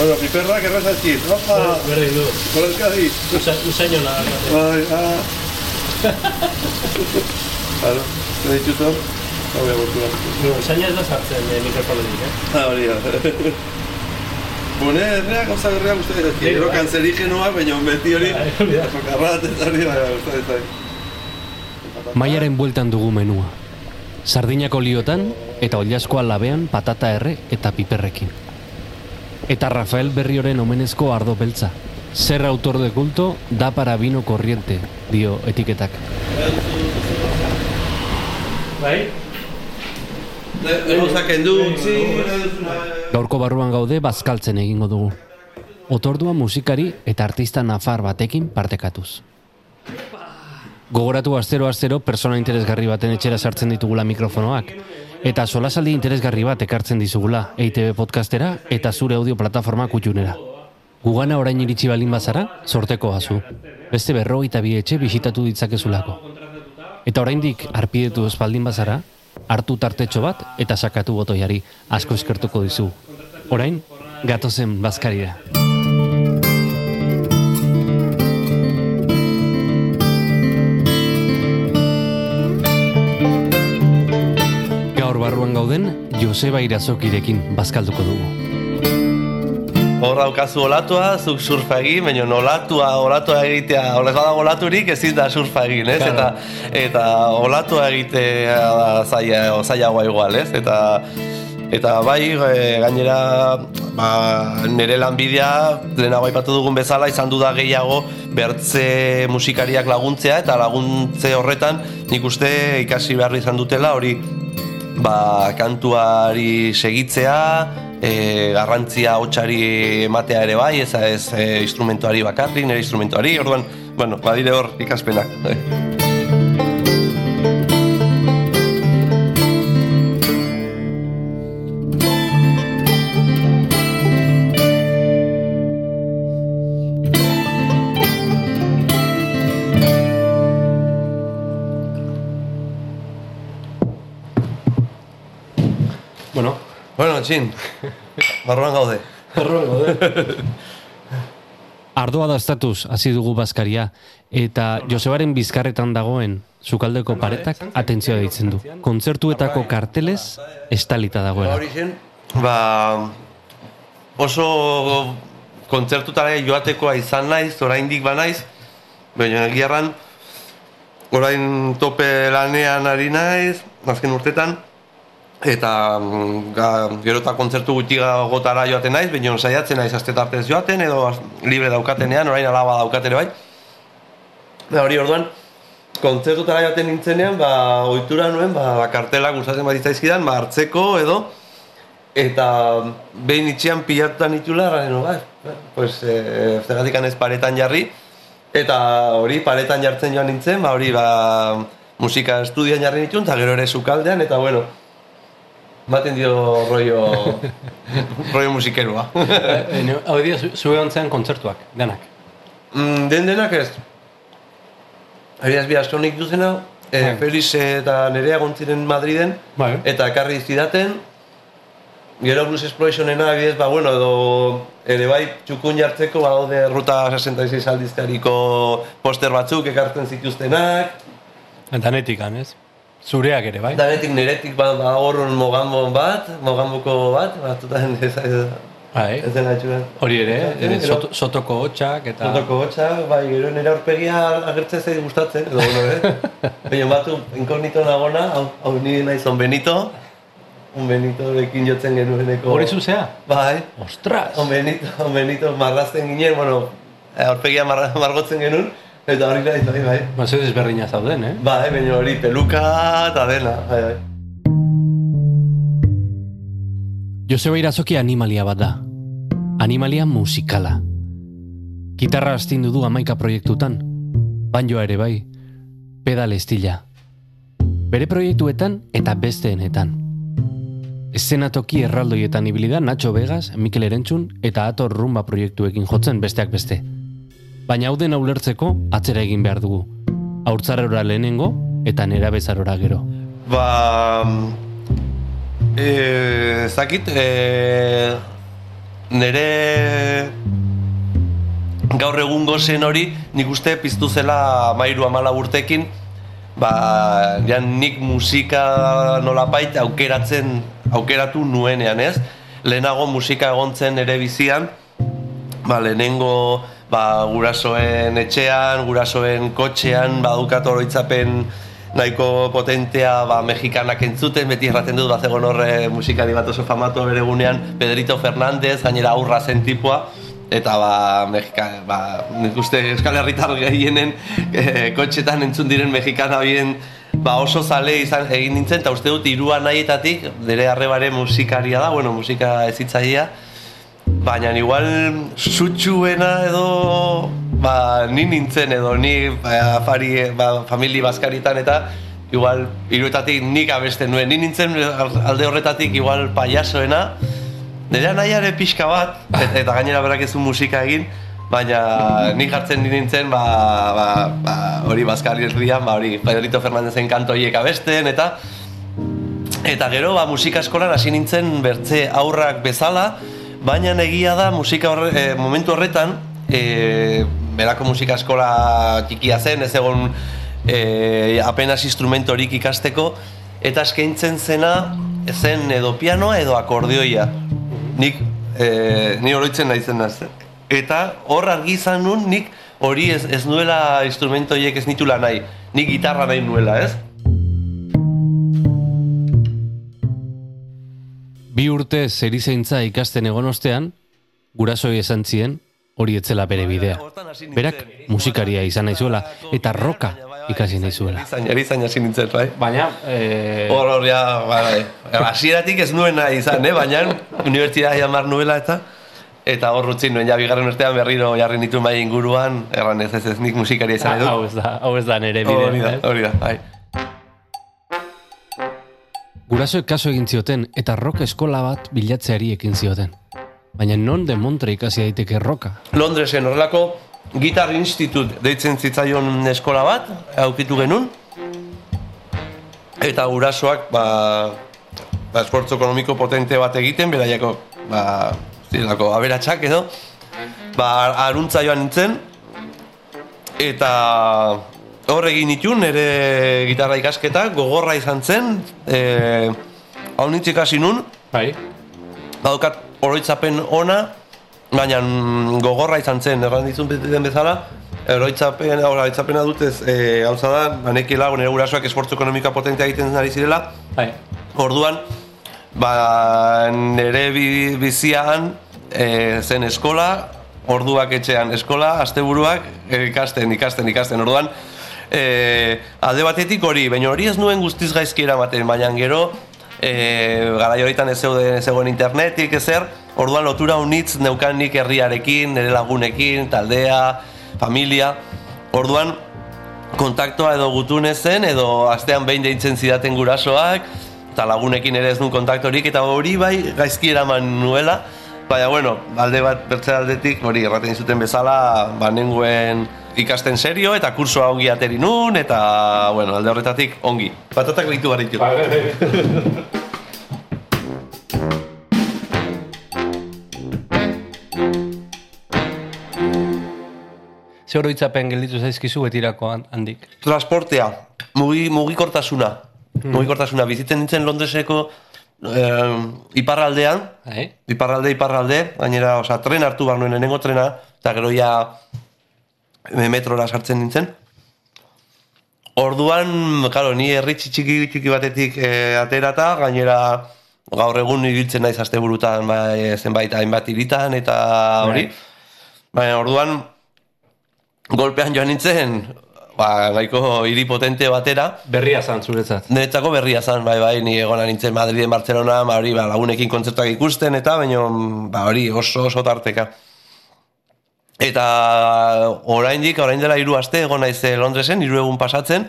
Bueno, piperrak errazatxit, opa! Berri du. Kolezkadi! Usa, usaino nada. Bai, ah! Claro, ¿te dicho todo? No voy a volver. No, usaino ez da sartzen eh, mikrofonetik, eh? Ah, hori da. Bune, erreak, gauza berreak uste dut, Bai, gero bai. kanzerigenoa, baina beti hori, Bai, hori da. sokarrat, eta hori, bai, bai, uste dut, bai. Maiaren bueltan dugu menua. Sardinako liotan eta oliaskoa labean patata erre eta piperrekin. Eta Rafael Berrioren omenezko ardo beltza. Ser autor de culto da para vino corriente, dio etiketak. Bai? Gauzak endu, utzi, Gaurko barruan gaude bazkaltzen egingo dugu. Otordua musikari eta artista nafar batekin partekatuz. Gogoratu astero-astero persona interesgarri baten etxera sartzen ditugula mikrofonoak. Eta solasaldi interesgarri bat ekartzen dizugula EITB podcastera eta zure audio plataforma kutxunera. Gugana orain iritsi balin bazara, sorteko azu. Beste berrogeita bi etxe bisitatu ditzakezulako. Eta oraindik arpidetu espaldin bazara, hartu tartetxo bat eta sakatu botoiari asko eskertuko dizu. Orain, gatozen bazkarira. Gauden, Joseba Irazokirekin bazkalduko dugu. Hor daukazu olatua, zuk surfa egin, baina olatua, olatua egitea, horrez badago olaturik ezin da surfa egin, ez? Claro. Eta, eta olatua egitea da zaila, zailagoa igual, ez? Eta, eta bai, e, gainera, ba, nire lanbidea, lehenago aipatu dugun bezala, izan du da gehiago bertze musikariak laguntzea, eta laguntze horretan nik uste ikasi behar izan dutela, hori ba, kantuari segitzea, e, garrantzia hotsari ematea ere bai, ez ez e, instrumentuari bakarrik, nire instrumentuari, orduan, bueno, badire hor ikaspenak. Txin, barruan gaude. erroan gaude. Ardoa daztatuz hasi dugu bazkaria eta Josebaren bizkarretan dagoen sukaldeko paretak atentzioa deitzen du. Kontzertuetako kartelez estalita dagoela. Hori zen, ba, oso kontzertutara joatekoa izan naiz, oraindik ba naiz, baina egiarran, orain tope lanean ari naiz, azken urtetan, eta mm, ga, gero eta kontzertu gutxi gotara joaten naiz, baina saiatzen naiz aste tartez joaten, edo libre daukatenean, orain alaba daukatene bai. Ba, hori orduan, kontzertutara joaten nintzenean, ba, ohitura nuen, ba, kartelak gustatzen bat izan ba, hartzeko edo, eta behin itxian pilatuta nitula, garen, ba, pues, e, zergatik ez paretan jarri, eta hori paretan jartzen joan nintzen, ba, hori, ba, musika estudian jarri nituen, eta gero ere sukaldean, eta bueno, Baten dio rollo, rollo musikerua. Eh, Hau dira, zu- zue ontzean kontzertuak, denak. Mm, den denak ez. Ariaz bi askonik duzena, e, Bai. Felix eta nerea gontziren Madriden, Bai. eta ekarri zidaten, gero Blues Explosionena, bidez, ba, bueno, edo ere bai txukun jartzeko, badaude Ruta 66 aldizkariko poster batzuk ekartzen zituztenak, Eta netikan, ez? Zureak ere, bai? danetik neretik ba, ba horren mogambon bat, mogamboko bat, batzutan ez, ez, Bai. ez dena. Hori ere, ere Gero- soto, sotoko hotxak eta... Fotoko hotxa, bai, gero nire aurpegia agertzen zait gustatzen, edo bueno, eh? Baina batu, inkognito nagona, hau, hau nire nahi zon Benito, un Benitorekin jotzen genueneko... Hori zuzea? Bai, Ostras! on Benito, on Benito marrazten ginen, bueno, eh, aurpegia marra, margotzen genuen, eta hori nahi, bai, bai. Ba, zeu desberdina zauden, eh? Bai, baina hori peluka eta dena, bai, bai. Joseba Irazoki animalia bat da. Animalia musikala. Gitarra astindu du amaika proiektutan. Banjoa ere bai. Pedal estila. Bere proiektuetan eta besteenetan. Eszenatoki erraldoietan ibili da Nacho Vegas, Mikel Erentzun eta Ator Rumba proiektuekin jotzen besteak beste. Baina hau dena ulertzeko atzera egin behar dugu. Haurtzarora lehenengo eta nera bezarora gero. Ba... Eh, zakit, eh, nire gaur egungo zen hori nik uste piztu zela mairu amala urtekin ba, ja, nik musika nolapait aukeratzen aukeratu nuenean ez lehenago musika egontzen ere bizian ba, lehenengo ba, gurasoen etxean, gurasoen kotxean, badukat oroitzapen nahiko potentea ba, mexikanak entzuten, beti erraten dut, bat egon horre musikari bat oso famatu bere gunean, Pedrito Fernández, gainera aurra zen tipua, eta ba, Mexika, ba, nik uste Euskal Herritar gehienen e, kotxetan entzun diren mexikana bien ba, oso zale izan egin nintzen, eta uste dut irua nahietatik, dere arrebare musikaria da, bueno, musika ezitzaia, baina igual sutsuena edo ba, ni nintzen edo ni ba, afari, ba, famili baskaritan eta igual iruetatik nik abesten nuen, ni nintzen alde horretatik igual payasoena Nire nahiare pixka bat, et, eta gainera berak ez du musika egin, baina nik jartzen nintzen, ba, ba, ba, hori Baskari herrian, ba, hori Pedrito Fernandezen kanto hiek abesten, eta eta gero ba, musika eskolan hasi nintzen bertze aurrak bezala, baina egia da musika horre, e, momentu horretan, e, berako musika eskola txikia zen, ez egon e, apenas instrumentorik ikasteko, eta eskaintzen zena zen edo pianoa edo akordioia. Nik, e, ni oroitzen naizen naz. Eta hor argi izan nun, nik hori ez, ez nuela instrumento horiek ez nitula nahi. Nik gitarra nahi nuela, ez? Bi urte zerizaintza ikasten egon ostean, gurasoi esan zien, hori etzela bere bidea. Berak musikaria izan nahi zuela, eta roka ikasi nahi zuela. Erizain, hasi nintzen, bai? Baina, eh, Hor, hor, ja, bai, hasieratik ez nuen nahi izan, eh? baina unibertsitatea mar nuela eta eta hor utzi nuen ja bigarren urtean berriro jarri nitu mai inguruan, erran ez ez ez nik musikaria izan nahi hau dut. ez da, hau ez da nere Hori bide. da, hori da, bai. Gurasoek kaso egin zioten eta rock eskola bat bilatzeari ekin zioten. Baina non de Montre ikasi daiteke roka? Londresen horrelako Guitar Institute deitzen zitzaion eskola bat, aukitu genuen. Eta gurasoak, ba, ba esfortzu ekonomiko potente bat egiten, beraiako, ba, zirelako aberatsak edo, ba, aruntza joan nintzen, eta hor egin nituen nire gitarra ikasketak, gogorra izan zen, e, hau nintzik hasi nun, Bai, Badaukat oroitzapen ona, baina mm, gogorra izan zen, erran dizun den bezala, oroitzapena, oroitzapena dut ez, e, gauza da, banekila, nire gurasoak esfortzu ekonomika potentea egiten ari zirela, bai. orduan, ba, nire bi, bizian e, zen eskola, orduak etxean eskola, asteburuak ikasten, ikasten, ikasten, orduan, e, alde batetik hori, baina hori ez nuen guztiz gaizki eramaten, baina gero, e, garai horietan ez zeuden ez zegoen internetik ezer, orduan lotura unitz neukan nik herriarekin, nire lagunekin, taldea, familia, orduan kontaktoa edo gutune zen, edo astean behin deitzen zidaten gurasoak, eta lagunekin ere ez nuen kontaktorik, eta hori bai gaizki eraman nuela, baina bueno, alde bat bertze aldetik, hori erraten zuten bezala, ba nenguen ikasten serio, eta kursoa ongi ateri nun, eta bueno, alde horretatik ongi. Patatak ditu baritu. Ze oroitzapen gelditu zaizkizu betirako han- handik. transportea, mugi, mugikortasuna. Mugikortasuna, bizitzen nintzen Londreseko eh, iparraldean, Bai? iparralde, iparralde, gainera, osea, tren hartu behar nuen, trena, eta gero ja eh, metrora sartzen nintzen. Orduan, claro, ni herri txiki txiki batetik eh, aterata, gainera gaur egun ibiltzen naiz asteburutan bai, zenbait hainbat hiritan eta hori. Baina orduan golpean joan nintzen, ba, nahiko hiri potente batera, Berria zan zuretzat. Niretzako berria zan, bai, bai, ni egona nintzen Madriden, Barcelona, ba, hori, ba, lagunekin kontzertuak ikusten, eta baino, ba, hori, oso, oso tarteka. Eta oraindik, orain dela hiru aste egon naiz eh, Londresen, hiru egun pasatzen,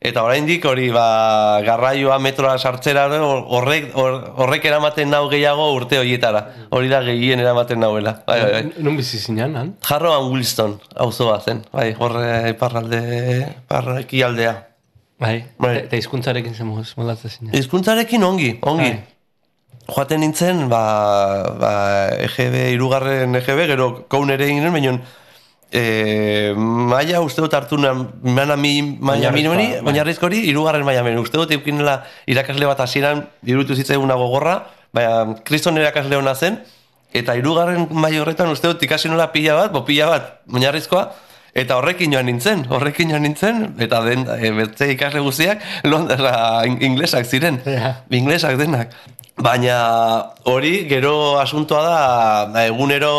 eta oraindik hori, ba, garraioa metroa sartzera, hor- horrek, hor- horrek eramaten nau gehiago urte horietara. Hori da gehien eramaten nauela. Bai, bai, bai. Nun bizi zinan, han? Jarro and Wilston, auzoa zen, bai, horre iparralde, iparralde aldea. Bai. Bai. Eta hizkuntzarekin zen moz- moldatzen zinan. Hizkuntzarekin ongi, ongi. Bai. Joaten nintzen, ba, ba EGB, irugarren EGB, gero koun ere egin baina e, maia uste dut hartu mana mi, maia Oinarrizkoa, bai. oinarrizko hori, irugarren maia minimoni. Uste dut eukinela irakasle bat hasieran irutu zitzaiguna gogorra, baina kriston irakasle hona zen, eta irugarren maila horretan uste dut ikasi nola pila bat, bo pila bat, oinarrizkoa, Eta horrekin joan nintzen, horrekin joan nintzen, eta den, e, ikasle guztiak, Londra inglesak ziren, Ja. inglesak denak. Baina hori gero asuntoa da ba, egunero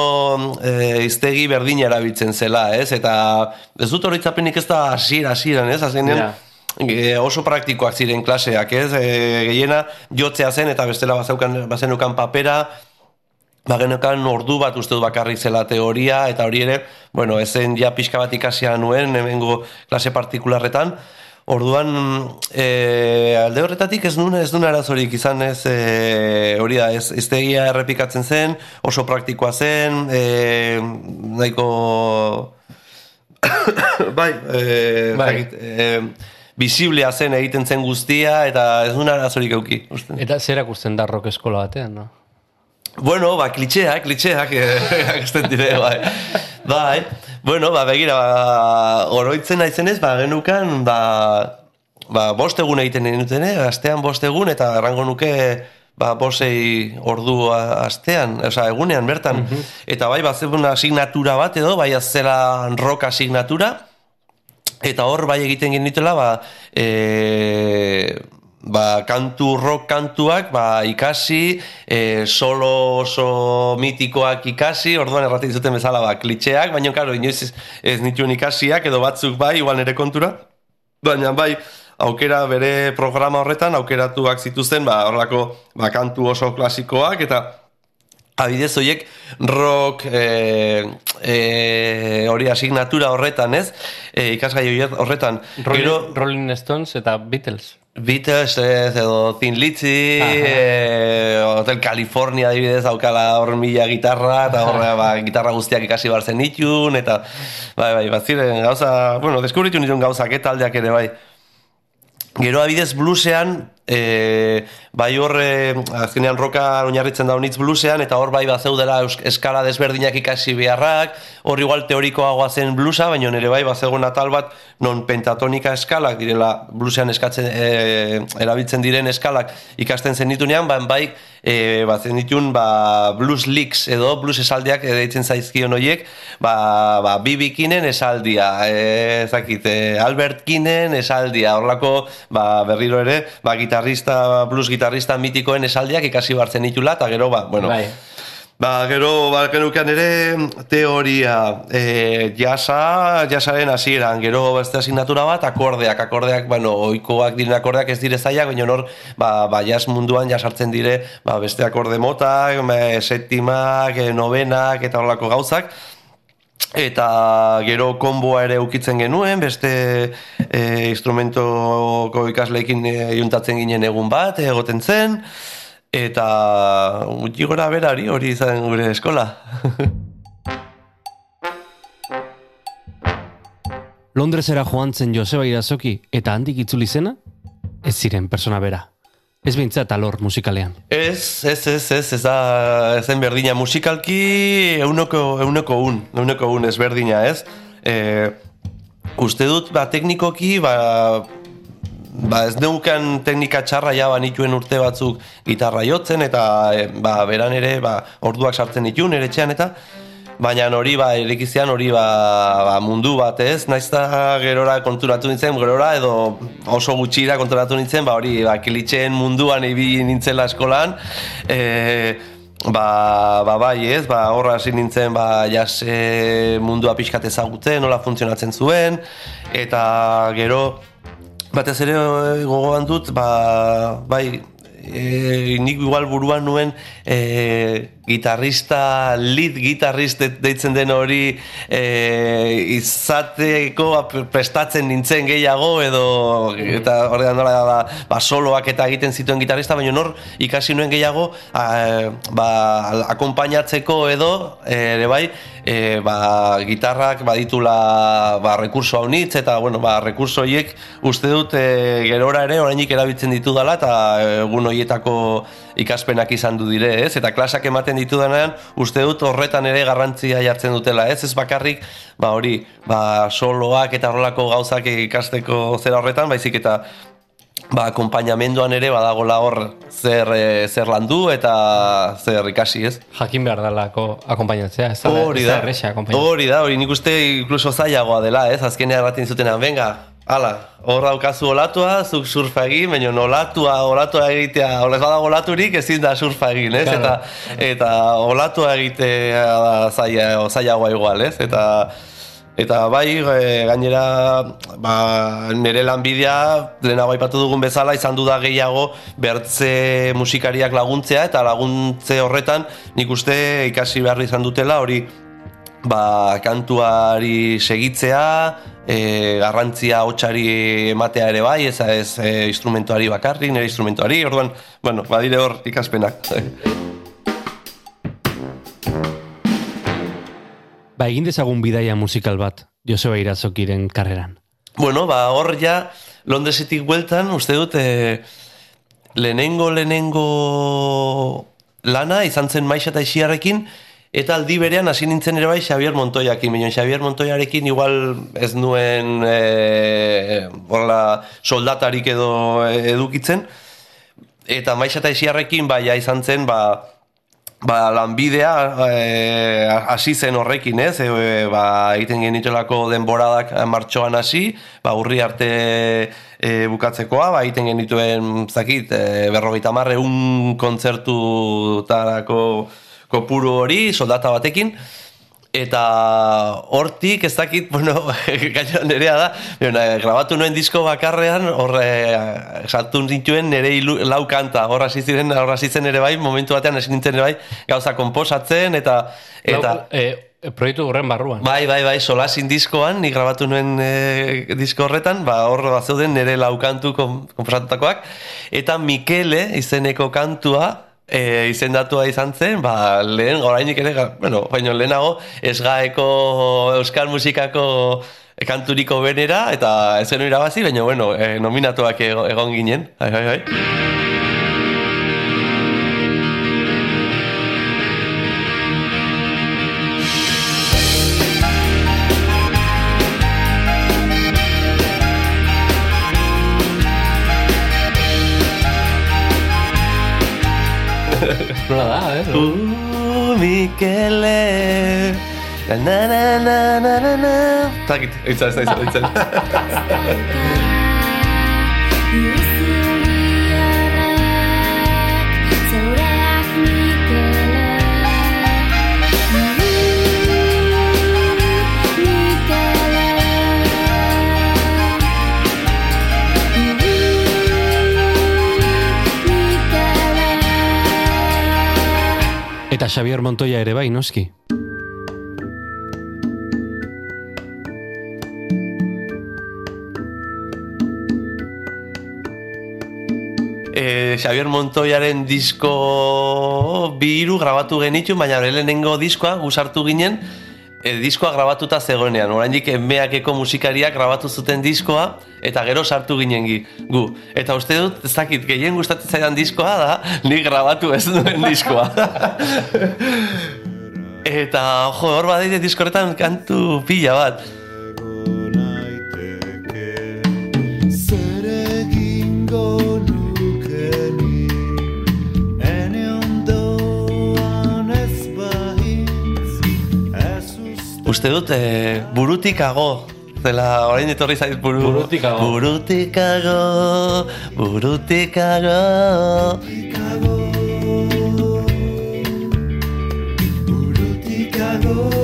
e, iztegi berdina erabiltzen zela, ez? Eta ez dut horitzapenik ez da hasiera hasieran, ez? Azkenean e, oso praktikoak ziren klaseak, ez? E, gehiena jotzea zen eta bestela bazeukan, bazenukan papera, Bagenekan ordu bat uste dut bakarrik zela teoria, eta hori ere, bueno, ezen ja pixka bat ikasia nuen, hemengo klase partikularretan, Orduan, e, alde horretatik ez nuen ez nuen arazorik izan ez e, hori da, ez, iztegia errepikatzen zen, oso praktikoa zen, e, nahiko bai, e, Bai. jakit, e, bisiblea zen egiten zen guztia eta ez nuen arazorik euki. uste. Eta zer akusten da rock eskola batean, no? Bueno, ba, klitxeak, klitxeak, eh, agesten dire, bai. Bai, bueno, ba, begira, ba, oroitzen naizenez, ba, genukan, ba, ba, bost egun egiten genuten, eh? astean bost egun, eta errango nuke, ba, bosei ordu astean, osea, egunean bertan. Eta bai, bat asignatura bat edo, bai, azela rock asignatura, Eta hor bai egiten genitela ba, e, ba, kantu rock kantuak ba, ikasi, e, solo oso mitikoak ikasi, orduan erraten zuten bezala ba, klitxeak, baina karo, inoiz ez, ez nituen ikasiak edo batzuk bai, igual nire kontura, baina bai, aukera bere programa horretan aukeratuak zituzten ba, horrelako ba, kantu oso klasikoak eta Abidez horiek rock e, e, hori asignatura horretan, ez? E, ikasgai horretan. Rolling, Gero, Rolling Stones eta Beatles. Beatles, ez, edo Thin Aha. e, Hotel California adibidez aukala hor mila gitarra, eta horre ba, gitarra guztiak ikasi bar zen nitun, eta bai, bai, bat ziren gauza, bueno, deskubritu nituen gauzak, eta aldeak ere bai. Gero adibidez bluesean, e, bai hor, e, azkenean roka oinarritzen da honitz bluesean, eta hor bai bazeudela eus- eskala desberdinak ikasi beharrak, hor igual teorikoagoa zen bluesa, baina nire bai bazegoen atal bat, non pentatonika eskalak direla bluesean eskatzen, e, erabiltzen diren eskalak ikasten zen ditunean, ba, bai, e, bazen ditun, ba, blues licks edo blues esaldiak deitzen zaizkion horiek, ba, ba, Bibi Kinen esaldia, e, ezakit, e, Albert Kinen esaldia, horlako, ba, berriro ere, ba, gitarrista, blues gitarrista mitikoen esaldiak ikasi bartzen ditula, eta gero, ba, bueno, Bai. Ba, gero, ba, genukean ere, teoria, e, jasa, jasaren hasieran, gero beste asignatura bat, akordeak, akordeak, bueno, oikoak diren akordeak ez dire zaiak, baina hor, ba, ba, jas munduan jasartzen dire, ba, beste akorde motak, me, septimak, e, novenak, eta horlako gauzak, eta gero konboa ere ukitzen genuen, beste e, instrumentoko ikasleekin e, juntatzen ginen egun bat, egoten zen, eta gutxi gora berari hori izan gure eskola. Londresera joan zen Joseba Irazoki eta handik itzuli zena? Ez ziren persona bera. Ez bintzat alor musikalean. Ez, ez, ez, ez, ez da, ez zen berdina musikalki euneko, euneko un, euneko un ez berdina, ez? E, uste dut, ba, teknikoki, ba, ba ez neukan teknika txarra ja banituen urte batzuk gitarra jotzen, eta e, ba, beran ere, ba, orduak sartzen dituen, ere etxean, eta Baina hori ba, erikizian hori ba, ba, mundu bat ez, naiz da gerora konturatu nintzen, gerora edo oso gutxira konturatu nintzen, ba hori ba, kilitxeen munduan ibili nintzela eskolan, e, ba, ba bai ez, ba horra hasi nintzen ba jas e, mundua pixkat ezagutzen, nola funtzionatzen zuen, eta gero batez ere gogoan dut, ba, bai, e, nik igual buruan nuen e, gitarrista, lead gitarrist de- deitzen den hori e, izateko prestatzen nintzen gehiago edo eta horrean nola da, ba, soloak eta egiten zituen gitarrista, baina nor ikasi nuen gehiago a, ba, akonpainatzeko edo ere bai e, ba, gitarrak baditula ba, rekurso haunitz eta bueno, ba, rekurso horiek uste dut e, gerora ere orainik erabiltzen ditu dela eta egun hoietako ikaspenak izan du dire, ez? Eta klasak ematen ditudanean, uste dut horretan ere garrantzia jartzen dutela, ez? Ez bakarrik, ba hori, ba soloak eta horrelako gauzak ikasteko zera horretan, baizik eta ba, akompainamenduan ere badagola hor zer, e, zer landu eta zer ikasi, ez? Jakin behar dalako akompainatzea, ez da, Hori da, hori da, hori nik uste inkluso zailagoa dela, ez? Azkenean erraten zutenan, venga, hala, hor daukazu olatua, zuk surfa egin, baina olatua, olatua egitea, hola ez badago olaturik ezin da surfa egin, ez? Claro. Eta, eta olatua egitea da zaila, zailagoa igual, ez? Eta, Eta bai, e, gainera ba, nire lanbidea, lehenago aipatu dugun bezala, izan du da gehiago bertze musikariak laguntzea, eta laguntze horretan nik uste ikasi behar izan dutela, hori ba, kantuari segitzea, e, garrantzia hotsari ematea ere bai, ez, ez e, instrumentuari bakarrik, nire instrumentuari, orduan, bueno, badire hor ikaspenak. Ba, egin dezagun bidaia musikal bat, Joseba Irazokiren karreran. Bueno, ba, hor ja, Londresetik bueltan, uste dut, e, lehenengo, lehenengo lana, izan zen maixa eta isiarrekin, eta aldi berean hasi nintzen ere bai Xavier Montoyakin, baina Xavier Montoyarekin igual ez nuen e, horrela soldatarik edo edukitzen, eta maixa eta isiarrekin bai izan zen, ba, ba, lanbidea e, hasi zen horrekin, ez? E, ba, egiten genituelako denboradak martxoan hasi, ba, urri arte e, bukatzekoa, ba, egiten genituen, zakit, e, berrogeita marre, un kontzertutarako kopuru hori, soldata batekin, eta hortik ez dakit, bueno, gaina nerea da, bueno, grabatu nuen disko bakarrean, hor e, saltu nituen nire ilu, lau kanta, hor hasi ziren, hor hasi zen ere bai, momentu batean hasi nintzen ere bai, gauza komposatzen, eta... eta Lau, e, proiektu horren barruan. Bai, bai, bai, solasin diskoan, nik grabatu nuen e, disko horretan, ba, hor bat zeuden nire lau kantu kom, komposatutakoak, eta Mikele izeneko kantua, e, izendatua izan zen, ba, lehen, orainik ere, bueno, baino lehenago, esgaeko euskal musikako kanturiko benera, eta ez genuen irabazi, baina, bueno, e, nominatuak ego- egon ginen, bai, bai, bai. Nola da, eh? Uh, Mikele, na na na na na na na, Zakit, itza, ez Eta Xavier Montoya ere bai, noski. e, Xavier Montoyaren disko bi grabatu genitun, baina lehenengo diskoa gusartu ginen e, diskoa grabatuta zegoenean. Oraindik emeakeko musikariak grabatu zuten diskoa eta gero sartu ginen gi, gu. Eta uste dut, ez dakit, gehien gustatzen zaidan diskoa da, ni grabatu ez duen diskoa. eta, jo, hor badide diskorretan kantu pila bat. Uste dut, e, burutikago Zela, orain etorri zait buru... Burutikago. Burutikago, burutikago Burutikago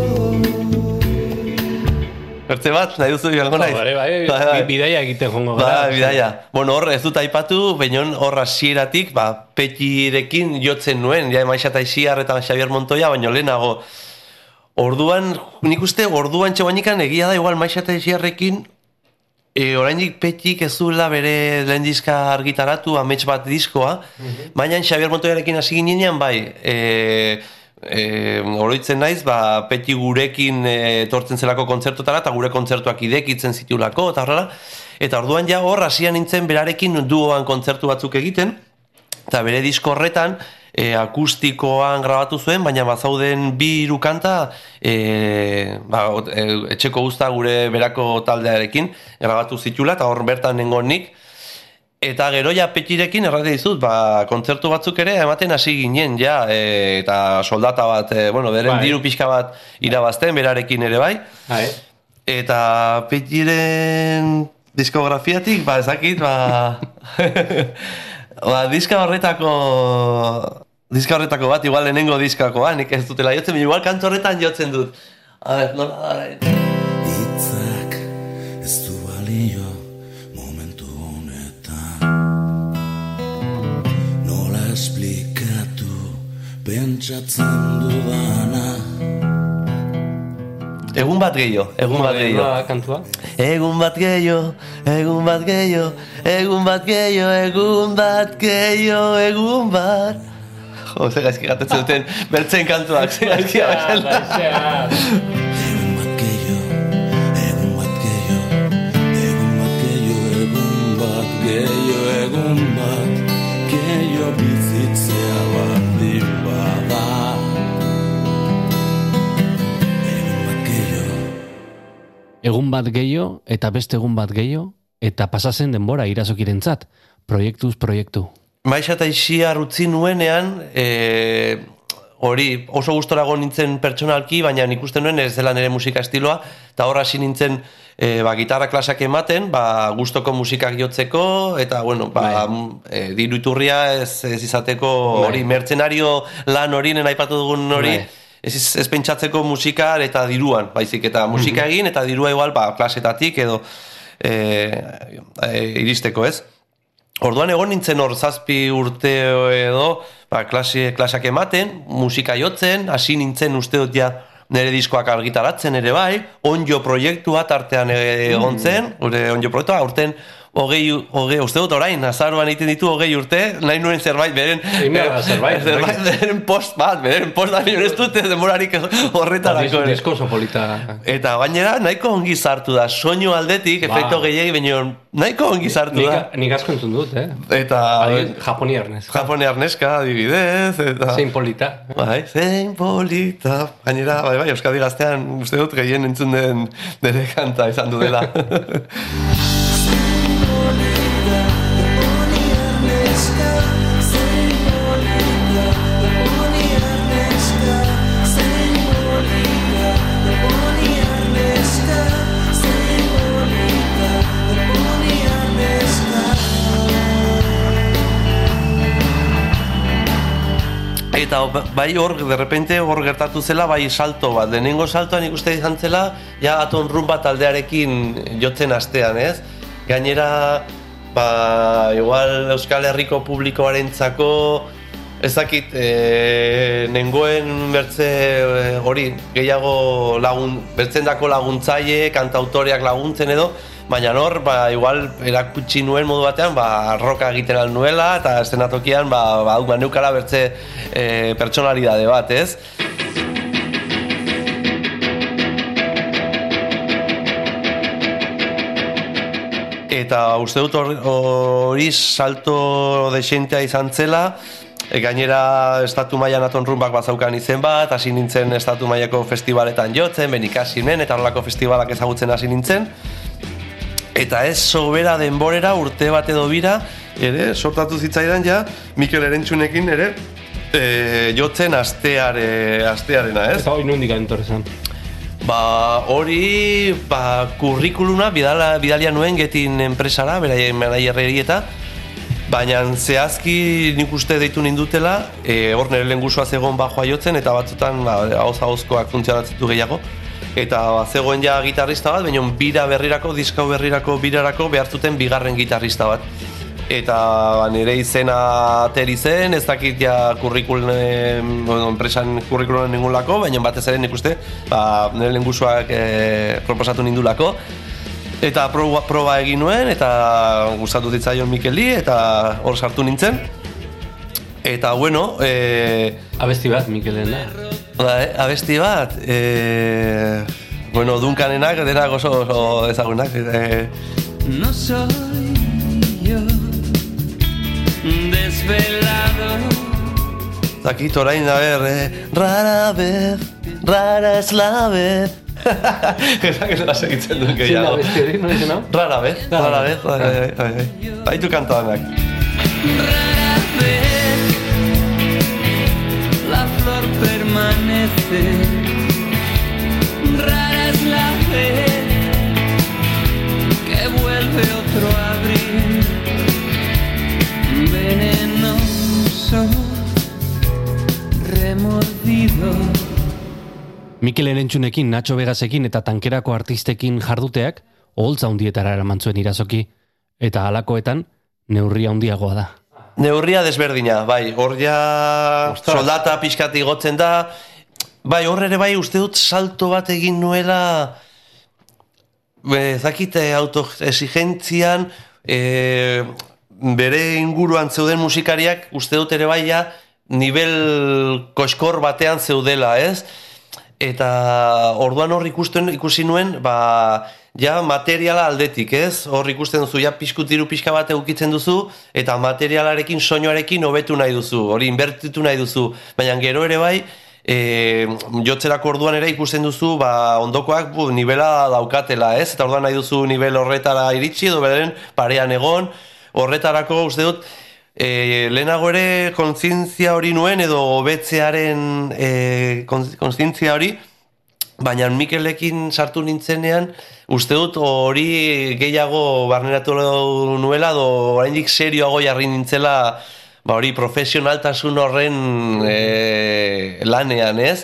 Bertze bat, nahi duzu joango naiz? Bai, bai, Bai, bai. bidaia egiten jongo Ba, bidaia. Bueno, hor ez dut aipatu, bainon hor hasieratik, ba, petirekin jotzen nuen, ja Maixa eta Isiar eta Xavier Montoya, baino lehenago. Orduan, nik uste, orduan txobainikan egia da, igual Maixa eta Isiarrekin, e, orainik petik ez duela bere lehen diska argitaratu, amets bat diskoa, baina Xavier Montoyarekin hasi ginean, bai, e, e, oroitzen naiz, ba, peti gurekin e, etortzen zelako kontzertutara, eta gure kontzertuak idekitzen zitulako, eta horrela, eta orduan ja hor hasian nintzen berarekin duoan kontzertu batzuk egiten, Eta bere disko horretan, e, akustikoan grabatu zuen, baina bazauden bi hiru kanta e, ba, e, etxeko guzta gure berako taldearekin grabatu zitula, eta hor bertan nengon nik. Eta gero ja petirekin errate dizut, ba, kontzertu batzuk ere ematen hasi ginen, ja, e, eta soldata bat, e, bueno, beren Bai. diru pixka bat irabazten, berarekin ere bai. Bai. Eta petiren diskografiatik, ba, ezakit, ba... ba, diska horretako... Diska horretako bat, igual lehenengo diskakoa, nik ez dutela jotzen, baina igual kantu horretan jotzen dut. A ber, nola da? Hitzak ez du balio momentu honetan Nola esplikatu pentsatzen dudana Egun bat gehiago, egun bat gehiago. Kantua? Egun bat gehiago, egun bat gehiago, egun bat gehiago, egun bat gehiago, egun bat... Jo, ze gaizki gatetzen duten bertzen kantuak, ze gaizki gatetzen Egun bat gehiago, egun bat gehiago Egun bat gehiago, egun bat gehiago, egun bat gehiago bizitzea baldin bada. Egun bat gehiago. Egun bat gehiago eta beste egun bat gehiago eta pasazen denbora irazokirentzat, proiektuz proiektu. Maixa eta isia utzi nuenean, e, hori oso gustorago nintzen pertsonalki, baina nik uste nuen ez dela nire musika estiloa, eta hor hasi nintzen e, ba, gitarra klasak ematen, ba, gustoko musikak jotzeko, eta bueno, ba, e, diru iturria ez, ez izateko hori mertzenario lan hori, aipatu dugun hori, Bai. ez, ez, ez pentsatzeko musika eta diruan, baizik, eta musika egin, eta dirua igual, ba, klasetatik edo e, e, iristeko ez. Orduan egon nintzen hor zazpi urte edo, ba, klase, klasak ematen, musika jotzen, hasi nintzen uste dut ja nire diskoak argitaratzen ere bai, onjo proiektua tartean e- egon zen, gure onjo proiektua, aurten hogei, hogei, uste dut orain, azaroan egiten ditu hogei urte, nahi nuen zerbait, beren, da zerbait, zerbait, beren post bat, beren post bat, nire ez dute denborarik horretarako. Disko polita. Eta gainera nahiko ongi sartu da, soinu aldetik, Ba. efekto gehiagi, baina nahiko ongi sartu Nik, da. nik asko entzun dut, eh? Eta Adibidez, Japoniar nez. Japoniar neska adibidez, eta... Zein polita. Bai, zein polita. Gainera, bai, bai, Euskadi gaztean uste dut gehien entzun den nire kanta izan du dela. Eta bai hor, de repente hor gertatu zela, bai salto bat. Lehenengo saltoan ikuste izan zela, ja aton rumba taldearekin jotzen astean, ez? Gainera, ba, igual Euskal Herriko publikoarentzako ez dakit, e, nengoen bertze e, hori, gehiago lagun, bertzendako laguntzaile, kantautoreak laguntzen edo, baina hor, ba, igual erakutsi nuen modu batean, ba, roka egiten nuela, eta estenatokian, ba, ba, ba neukala bertze e, pertsonalidade bat, ez? Eta uste dut hor- hori salto desentea izan zela, e, gainera estatu mailan aton rumbak bazaukan izen bat, hasi nintzen estatu mailako festivaletan jotzen, benikasinen eta horrelako festivalak ezagutzen hasi nintzen. Eta ez sobera denborera urte bat edo bira, ere, sortatu zitzaidan ja, Mikel Erentxunekin ere, e, jotzen asteare, astearena, ez? Eta hori nondik antor zen. Ba, hori, ba, kurrikuluna bidala, bidalia nuen getin enpresara, beraien managerreri eta Baina zehazki nik uste deitu nindutela, e, hor nire lehen zegoen bajoa jotzen, eta batzutan ba, hauz hauzkoak funtzionatzen du gehiago. Eta ba, zegoen ja gitarrista bat, baina bira berrirako, diskau berrirako birarako behar zuten bigarren gitarrista bat. Eta ba, nire izena ateri zen, ez dakit ja kurrikulen, bueno, enpresan kurrikulen ningulako, baina batez ere nik uste, ba, nire lehen e, proposatu nindulako. Eta proba, proba egin nuen, eta gustatu zitzaion Mikeli, eta hor sartu nintzen. Eta, bueno, e, Abesti bat, Mikelen. Ba, eh, abesti bat, e, bueno, dunkanenak, denak oso, oso ezagunak. E, No soy yo desvelado dakit orain, a ber, eh, rara vez, rara es la vez. Ezak ez da segitzen duen Zein da gehiago. beste hori, nola izan hau? Rara vez, rara vez, bai. Baitu kantanak. Rara permanece. Rara es la vez que vuelve otro abril. Venenoso, remordido. Mikel Erentxunekin, Nacho Vegasekin eta tankerako artistekin jarduteak, oholtza hundietara eraman zuen irazoki, eta halakoetan neurria handiagoa da. Neurria desberdina, bai, hor ja soldata pixkat igotzen da, bai, hor ere bai uste dut salto bat egin nuela, zakite autoexigentzian, e, bere inguruan zeuden musikariak uste dut ere bai ja, nivel koskor batean zeudela, ez? Eta orduan hor ikusten ikusi nuen, ba, ja materiala aldetik, ez? Hor ikusten duzu, ja pixku tiru pixka bat eukitzen duzu, eta materialarekin, soinuarekin hobetu nahi duzu, hori inbertitu nahi duzu. Baina gero ere bai, e, jotzerako orduan ere ikusten duzu, ba, ondokoak bu, nivela daukatela, ez? Eta orduan nahi duzu nivel horretara iritsi, edo beren parean egon, horretarako uste dut, e, lehenago ere kontzientzia hori nuen edo hobetzearen e, kontzientzia hori baina Mikelekin sartu nintzenean uste dut hori gehiago barneratu nuela edo oraindik serioago jarri nintzela ba hori profesionaltasun horren e, lanean ez?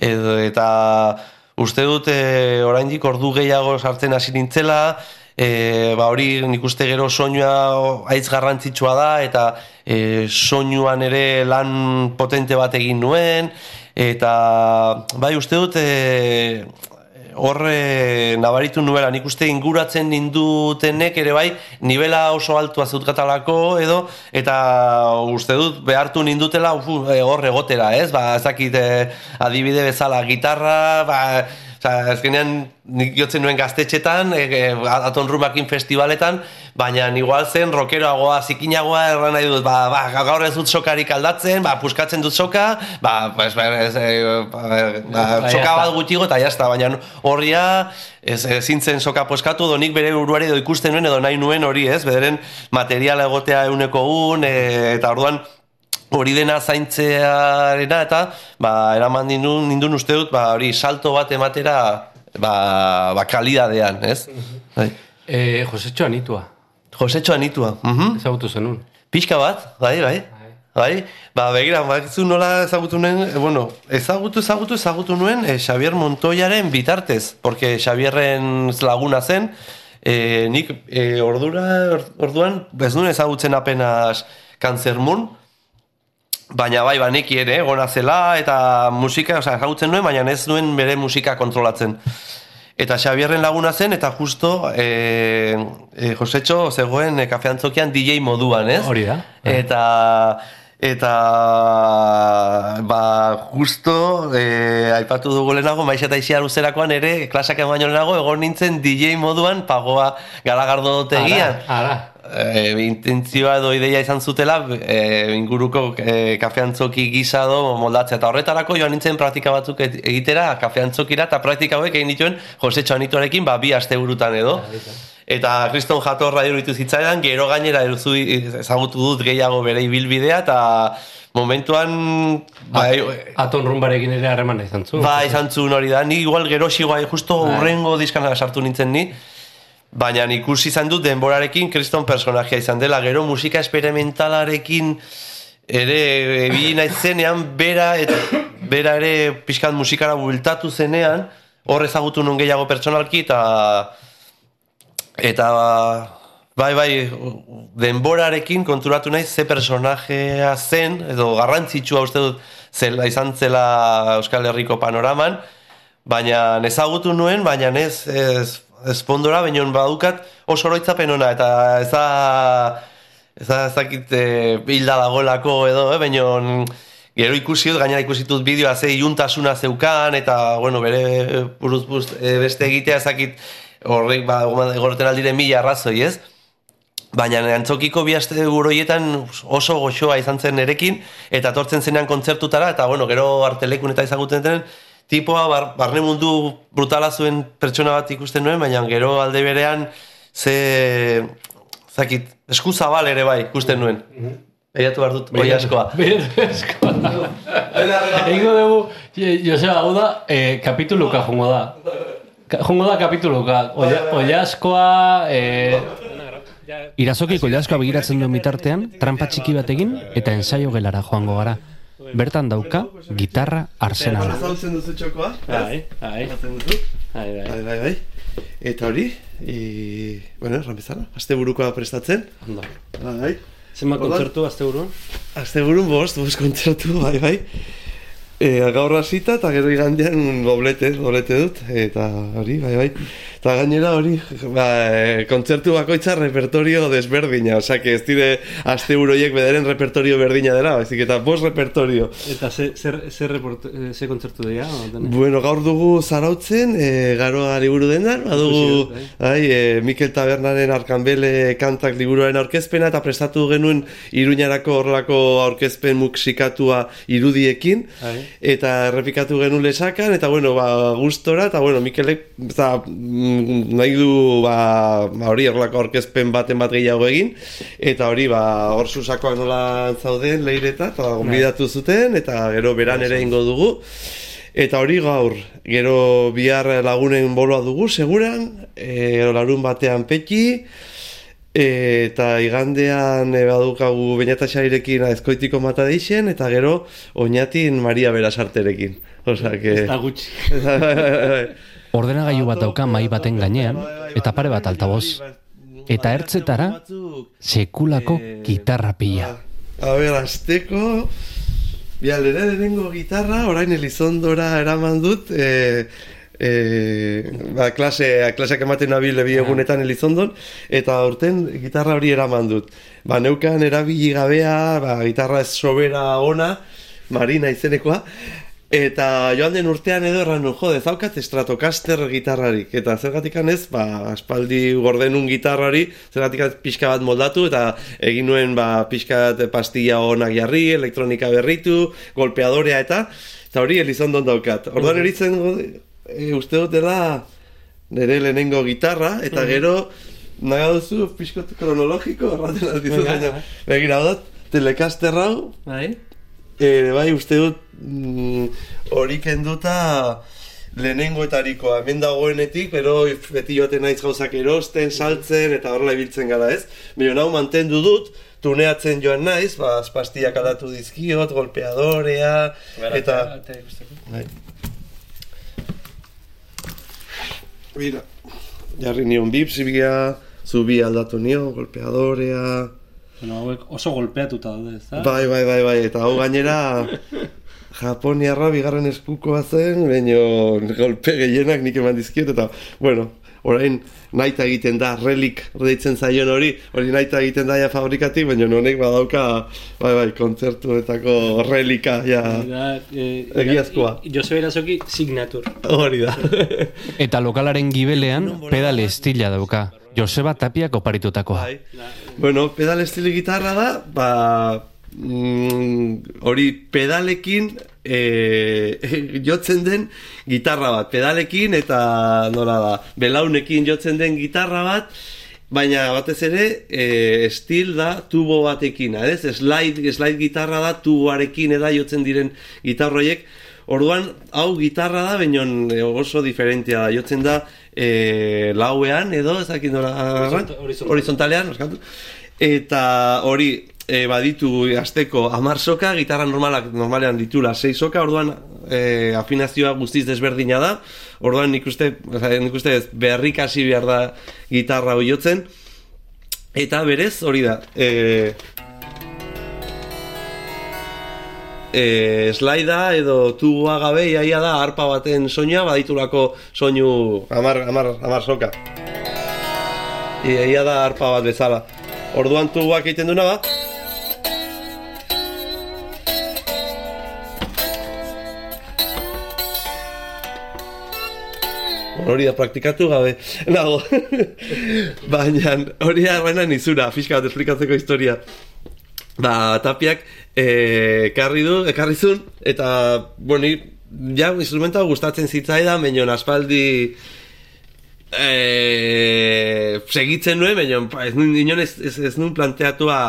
Edo, eta uste dut e, oraindik ordu gehiago sartzen hasi nintzela e, ba hori nik uste gero soinua haitz garrantzitsua da eta e, soinuan ere lan potente bat egin nuen eta bai uste dut e, horre nabaritu nuela, nik uste inguratzen nindutenek ere bai, nivela oso altua zeutkatalako edo, eta uste dut behartu nindutela ufu, e, hor egotera, ez? Ba, ezakit e, adibide bezala gitarra, ba, Osa, azkenean nik jotzen nuen gaztetxetan, e, e, Aton Rumakin festivaletan, baina igual zen rokeroagoa, zikinagoa, erran nahi dut, ba, ba, gaur ez dut sokarik aldatzen, ba, puskatzen dut soka, ba, pues, ba, ez, e, ba, ba, soka bat gutxigo eta jazta, baina horria ez, ezin zen soka poskatu, edo nik bere buruari edo ikusten nuen, edo nahi nuen hori ez, bederen materiala egotea euneko un, e, eta orduan, hori dena zaintzearena eta ba, eraman nindun, nindun uste dut ba, hori salto bat ematera ba, ba kalidadean, ez? Bai. Eh, Josetxo Anitua, Josetxo anitua. Mhm. ezagutu zenun. Pixka bat, bai, bai. Bai, ba, begira, bakizu nola ezagutu nuen, eh, bueno, ezagutu, ezagutu, ezagutu nuen eh, Xavier Montoyaren bitartez, porque Xavierren laguna zen, eh, nik eh, ordura, orduan, ez nuen ezagutzen apenas Cancer Moon, baina bai, ba, neki ere, gona zela, eta musika, osea, ezagutzen nuen, baina ez nuen bere musika kontrolatzen. Eta Xabierren laguna zen, eta justo e, e, Josetxo zegoen e, kafeantzokian DJ moduan, ez? Hori da. Eta eta ba justo e, aipatu dugu lehenago maiz eta isi luzerakoan ere klasak baino lehenago egon nintzen DJ moduan pagoa garagardo tegian Ara, e, intentzioa edo ideia izan zutela e, inguruko e, kafeantzoki gisa edo moldatzea eta horretarako joan nintzen praktika batzuk egitera kafeantzokira eta praktika hauek egin dituen Jose Txanituarekin ba bi asteburutan edo eta Kriston Jatorra iruditu zitzaidan gero gainera eruzu, ezagutu dut gehiago bere ibilbidea eta momentuan bai, Aton rumbarekin ere harremana izan zu. Ba, izan zuen hori da. Ni igual geroxigoa, justo urrengo diskana sartu nintzen ni. Baina ikusi izan dut denborarekin kriston personajea izan dela. Gero musika experimentalarekin ere ebili naiz zenean, bera, et, bera ere pixkat musikara bueltatu zenean, hor ezagutu nun gehiago pertsonalki, eta eta bai bai denborarekin konturatu naiz ze personajea zen edo garrantzitsua uste dut zela izan zela Euskal Herriko panoraman baina ezagutu nuen baina ez ez ez fondora baina badukat oso oroitzapen ona eta ez da ez da ez dakit e, hilda edo eh, baina Gero ikusi dut, gainera ikusi dut bideoa ze iuntasuna zeukan, eta, bueno, bere buruz, buruz e, beste egitea ezakit horrek, ba, egorten aldiren mila arrazoi, ez? Baina antzokiko bi aste horietan oso goxoa izan zen nerekin, eta tortzen zenean kontzertutara, eta bueno, gero artelekun eta izaguten den, tipoa bar, barne mundu brutala zuen pertsona bat ikusten nuen, baina gero alde berean ze zakit, esku zabal ere bai ikusten nuen. Begiratu behar dut, oi askoa. Egingo dugu, Joseba, hau da, eh, kapituluka jongo da. Jongo da kapituluka. Oia- Oiaskoa, eh, Irazokiko oiaskoa begiratzen duen bitartean, trampa txiki bat egin eta ensaio gelara joango gara. Bertan dauka, gitarra arsenala. Zautzen duzu txokoa? Bai, bai, bai, bai. Bai, bai, bai. Eta hori, e, bueno, erran bezala, aste burukoa prestatzen. Ondo. Bai. Orduan- kontzertu azte buruan? Aste burun bost, bost kontzertu, bai, bai. E, gaur hasita eta gero igandean doblete, doblete dut, eta hori, bai, bai. Eta gainera hori, ba, e, kontzertu bakoitza repertorio desberdina, osea, que ez dire aste buroiek bederen repertorio berdina dela, baizik eta bost repertorio. Eta ze, zer, zer, report, eh, ze kontzertu dira? Bueno, gaur dugu zarautzen, e, garoa liburu dendan, badugu, Ikusi dut, bai, e, Mikel Tabernaren Arkanbele kantak liburuaren aurkezpena, eta prestatu genuen Iruñarako horrelako aurkezpen muxikatua irudiekin, Bai. Eta errepikatu genuen lesakan, eta bueno, ba, gustora, eta bueno, Mikelek za, mm, nahi du ba, ba, hori horrelako aurkezpen baten bat gehiago egin, eta hori ba, hor susakoak nola zauden leireta, eta gonbidatu zuten, eta gero beran ere ingo dugu. Eta hori gaur, gero bihar lagunen boloa dugu, seguran, e, larun batean peki, eta igandean e, badukagu beñataxairekin ezkoitiko mata deixen, eta gero oinatin Maria Berasarterekin. Osea, que... Eta gutxi. Ordenagailu bat dauka mai baten gainean, eta pare bat altaboz. Eta ertzetara, sekulako gitarra pila. A ber, azteko... Bialere lehenengo gitarra, orain Elizondora eraman dut, e, e, ba, klase, klaseak ematen nabil bi egunetan Elizondon, eta urten gitarra hori eraman dut. Ba, neukan erabili gabea, ba, gitarra ez sobera ona, Marina izenekoa, Eta joan den urtean edo erran nuen, jode, zaukat Stratocaster gitarrarik. Eta zergatik ez, ba, aspaldi gordenun gitarrari, zergatik pixka bat moldatu, eta egin nuen ba, pixka bat pastilla onak jarri, elektronika berritu, golpeadorea eta, eta hori Elizondon daukat. Orduan eritzen, e, uste dut dela nire lehenengo gitarra, eta gero, nahi duzu, pixkot kronologiko, erraten baina, bai. begira hau Telecaster hau, Bai? E, bai, uste dut mm, hori kenduta lehenengoetarikoa, hemen dagoenetik, pero beti joaten naiz gauzak erosten, saltzen, eta horrela ibiltzen gara ez. Baina hau mantendu dut, tuneatzen joan naiz, ba, pastiak aldatu dizkiot, golpeadorea, eta... Bai. Mira, jarri nion bipsibia, zubi aldatu nion, golpeadorea... Bueno, hauek oso golpeatuta daude, ez? Bai, bai, bai, bai, eta hau gainera Japoniarra bigarren eskukoa zen, baino golpe gehienak nik eman dizkiot, eta, bueno, orain naita egiten da, relik deitzen zaion hori, hori naita egiten da ja fabrikatik, baina honek badauka, bai, bai, kontzertuetako relika, ja, Da, eh, Egiazkoa. Joseba Irazoki signature. hori da. Eta lokalaren gibelean pedal estila dauka. Joseba Tapiak oparitutakoa. Bai. Bueno, pedal estilo gitarra da, ba, mm, hori pedalekin e, jotzen den gitarra bat. Pedalekin eta nola da, belaunekin jotzen den gitarra bat, baina batez ere e, estil da tubo batekin, ez? Slide, slide gitarra da tuboarekin eda jotzen diren gitarroiek. Orduan, hau gitarra da, baina oso diferentia da. Jotzen da e, lauean edo, ez dakit nola, Horizonta- horizontalean. Eta hori e, baditu azteko amar soka, gitarra normalak normalean ditula sei soka, orduan e, afinazioa guztiz desberdina da, orduan nik uste, nik uste beharrik hasi behar da gitarra hori jotzen, eta berez hori da, e, e, slaida edo tuboa gabe iaia da harpa baten soinua baditulako soinu amar, amar, amar soka. Ia da harpa bat bezala. Orduan tuboak egiten duna ba. Hori da praktikatu gabe, nago. Baina, hori da, baina nizura, fiska bat esplikatzeko historia. Ba, tapiak, e, ekarri du, ekarri zun, eta, bueno, ni- ja, instrumenta gustatzen zitzaidan, baina aspaldi, e, segitzen nuen, baina ez, ez, ez nuen planteatua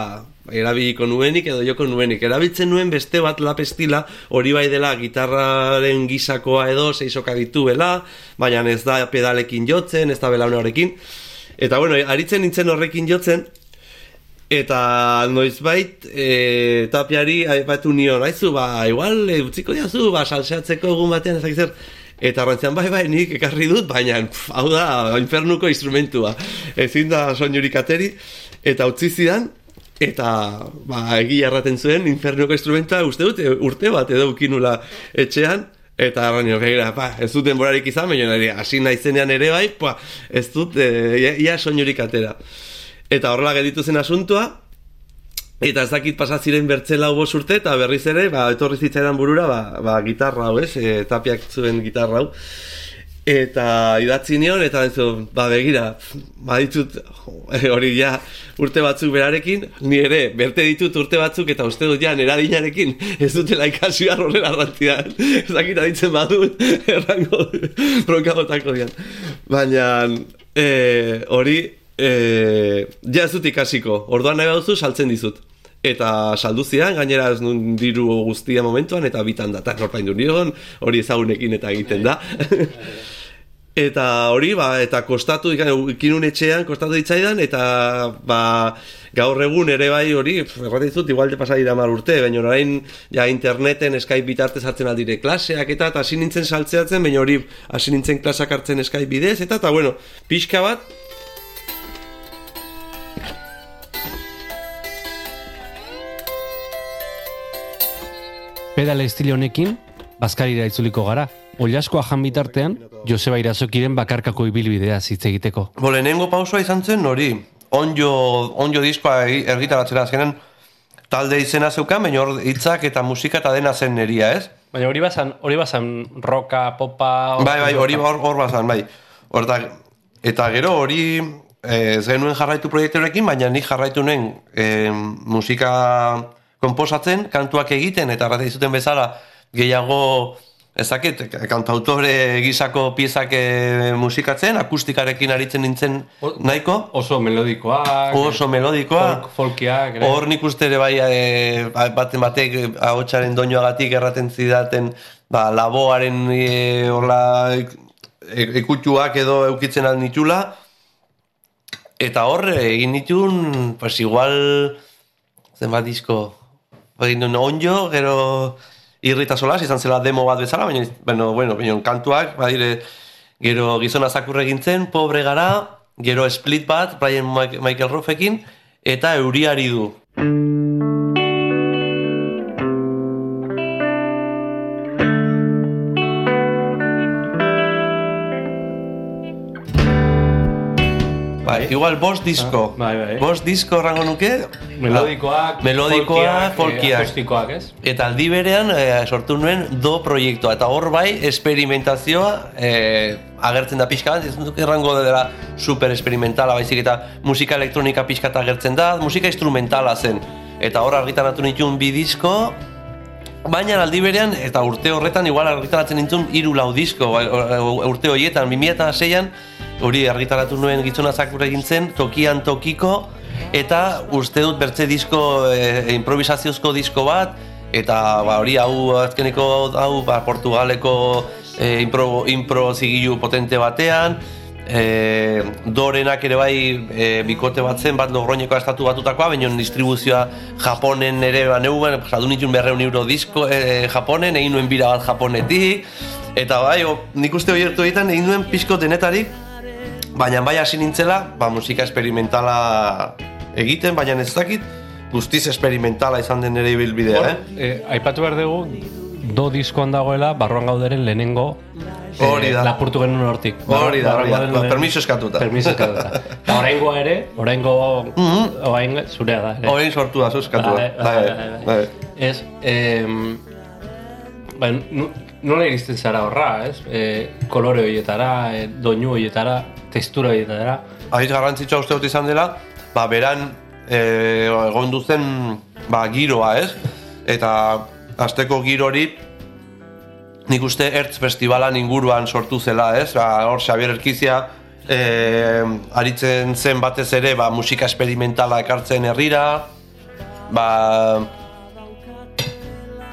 erabiliko nuenik edo joko nuenik. Erabiltzen nuen beste bat lapestila, hori bai dela gitarraren gisakoa edo seisoka dituela, baina ez da pedalekin jotzen, ez da belaune horrekin. Eta bueno, aritzen nintzen horrekin jotzen, Eta noizbait e, tapiari aipatu nion, aizu, ba, igual, e, utziko diazu, ba, salseatzeko egun batean, ez dakit zer. Eta rantzean, bai, bai, nik ekarri dut, baina, hau da, infernuko instrumentua. Ezin da soinurik ateri, eta utzi zidan, eta, ba, egia erraten zuen, infernuko instrumenta, uste dut, e, urte bat edo ukinula etxean, Eta baina, begira, pa, ez dut denborarik izan, baina hasi naizenean ere bai, pa, ez dut, e, ia, soinurik atera. Eta horrela gelditu zen asuntua, eta ez dakit pasatziren bertzela bost urte, eta berriz ere, ba, etorri zitzaidan burura, ba, ba, gitarra hau, ez, e, tapiak zuen gitarra hau. Eta idatzi nion, eta entzu, ba, begira, ba, ditut, hori ja, urte batzuk berarekin, ni ere, berte ditut urte batzuk, eta uste dut ja, nera dinarekin, ez dutela ikasi behar horrela arrantidan. Ez dakit aditzen badut, errango, bronka botako dian. Baina, e, hori, e, ja ez dut ikasiko, orduan nahi baduzu saltzen dizut. Eta saldu zidan, gainera ez nun diru guztia momentuan, eta bitan data norpaindu nion, hori ezagunekin eta egiten da. Eta hori, ba, eta kostatu, ikinun etxean, kostatu ditzaidan, eta ba, gaur egun ere bai hori, dizut, igual de pasari da urte, baina orain ja interneten Skype bitartez hartzen aldire klaseak eta, eta hasi nintzen saltzeatzen, baina hori hasi nintzen klasak hartzen Skype bidez, eta, eta bueno, pixka bat, Pedale estilo honekin, bazkarira itzuliko gara. Ollaskoa jan bitartean, Joseba Irazokiren bakarkako ibilbidea hitz egiteko. Bo, lehenengo pausua izan zen hori, onjo, onjo diskoa ergitaratzera azkenen, talde izena zeukan, baina hor hitzak eta musika eta dena zen neria, ez? Baina hori bazan, hori bazan roka, popa... Bai, bai, hori hor, hor bazan, bai. Hortak, eta gero hori eh, ez genuen jarraitu proiekturekin, baina nik jarraitu nuen eh, musika komposatzen, kantuak egiten, eta erraten dizuten bezala gehiago ezakit, kantautore gisako piezak eh, musikatzen, akustikarekin aritzen nintzen nahiko, Oso melodikoak... oso melodikoa. Folk, folkiak. Hor nik uste ere bai e, baten batek eh, ahotsaren doinoagatik erraten zidaten ba, laboaren e, horla e, ekutxuak edo eukitzen al nitula eta hor egin nituen pues igual zenbat disko egin duen onjo gero irrita solas izan zela demo bat bezala baina bueno, bueno, baina kantuak badire gero gizona zakurre egin zen pobre gara gero split bat Brian Michael Ruffekin eta euriari du igual bost disko. bai, bai. Bost disko errango nuke. Melodikoak, melodikoak, folkiak, folkiak. eh, akustikoak, ez? Eta aldi berean eh, sortu nuen do proiektua. Eta hor bai, esperimentazioa eh, agertzen da pixka bat, ez dut errango dela super esperimentala, baizik eta musika elektronika pixka agertzen da, musika instrumentala zen. Eta hor argitaratu nituen bi disko, Baina aldi berean, eta urte horretan, igual argitaratzen nintzen hiru lau disko, bai, urte horietan, 2006an, hori argitaratu nuen gizona zakur egin zen, tokian tokiko, eta uste dut bertze disko, e, improvisaziozko disko bat, eta ba, hori hau azkeneko hau ba, Portugaleko e, impro, impro zigilu potente batean, e, dorenak ere bai e, bikote bat zen, bat logroñeko estatu batutakoa, baina distribuzioa Japonen ere ba neuen, saldu nituen berreun euro disko e, Japonen, egin nuen bira bat Japonetik, eta bai, o, nik uste hori egiten egin nuen pixko denetarik, baina bai hasi nintzela, ba, musika esperimentala egiten, baina ez dakit, guztiz esperimentala izan den ere ibilbidea, eh? Eh, aipatu behar dugu, do diskoan dagoela, barruan gauderen lehenengo Hori da. lapurtu genuen hortik. Hori da, hori da. Ba, permiso eskatuta. Permiso eskatuta. Eta oraingoa ere, oraingo, Mhm. orain zurea da. ere. Orain sortu da, zuzkatu Bai, da. bai, Bai. Ez, em, ba, nola iristen zara horra, ez? E, kolore horietara, e, doinu horietara, textura horietara. Aiz garrantzitsua uste dut izan dela, ba, beran e, egon duzen ba, giroa, ez? Eta asteko girori nik uste Ertz Festivalan inguruan sortu zela, ez? Ba, hor Xabier Erkizia e, aritzen zen batez ere ba, musika esperimentala ekartzen herrira, ba,